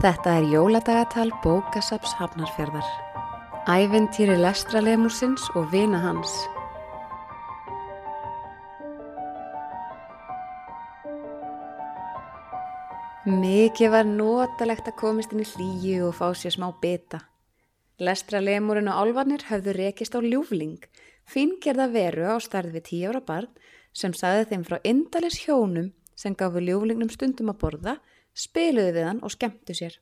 Þetta er jóladagatal bókasaps Hafnarfjörðar. Æventýri lestralemursins og vina hans. Mikið var notalegt að komist inn í hlýju og fá sér smá bita. Lestralemurinn og álvarnir höfðu rekist á ljúfling, fingerða veru á starð við tíu ára barn sem saði þeim frá indalis hjónum sem gafu ljúflingnum stundum að borða, spiluði við hann og skemmtu sér.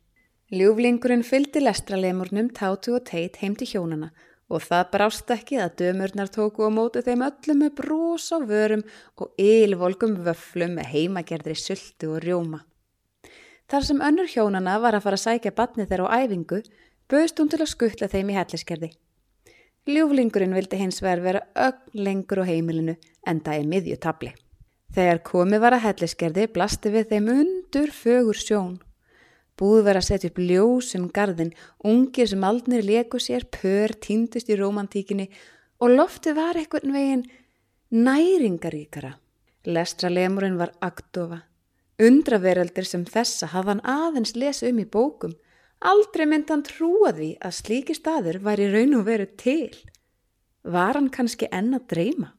Ljúflingurinn fylgdi lestralemurnum tátu og teit heim til hjónana og það brást ekki að dömurnar tóku á mótu þeim öllum með brós á vörum og ylvolgum vöflum með heimagerðri sultu og rjóma. Þar sem önnur hjónana var að fara að sækja batni þeirra á æfingu, böðst hún til að skuttla þeim í helliskerði. Ljúflingurinn vildi hins vegar vera ögn lengur á heimilinu en það er miðju tabli. Þegar komið var að helliskerði blasti við þeim undur fögur sjón. Búð verið að setja upp ljósum garðin, ungir sem aldnir leku sér, pör týndust í romantíkinni og lofti var einhvern veginn næringaríkara. Lestralemurinn var aktofa. Undraveraldir sem þessa hafði hann aðeins lesa um í bókum. Aldrei myndi hann trúa því að slíki staður væri raun og veru til. Var hann kannski enn að dreyma?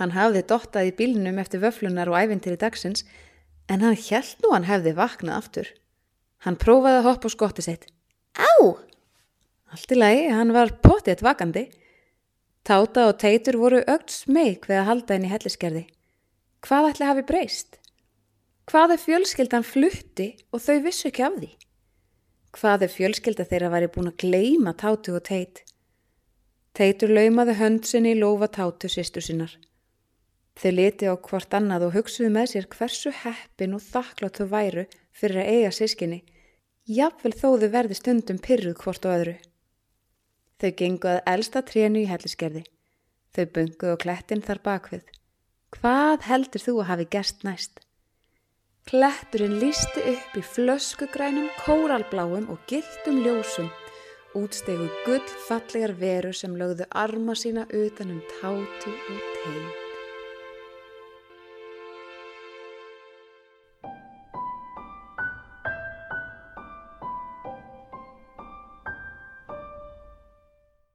Hann hafði dottað í bílinum eftir vöflunar og ævintir í dagsins en hann held nú hann hefði vaknað aftur. Hann prófaði að hoppa á skotti sitt. Á! Allt í lagi, hann var potið vakandi. Táta og teitur voru ögt smeg við að halda henni helliskerði. Hvað ætli hafi breyst? Hvað er fjölskyldan flutti og þau vissu ekki af því? Hvað er fjölskylda þeirra væri búin að gleima tátu og teit? Teitur laumaði hönd sinni í lofa tátu sýstu sinnar. Þau liti á hvort annað og hugsuðu með sér hversu heppin og þakklátt þau væru fyrir að eiga sískinni, jafnvel þó þau verði stundum pyrruð hvort og öðru. Þau genguð elsta trénu í helliskerði. Þau bunguð og klettin þar bakvið. Hvað heldur þú að hafi gerst næst? Kletturinn lísti upp í flöskugrænum, kóralbláum og giltum ljósum, útstegu gullfallegar veru sem lögðu arma sína utanum tátu og teig.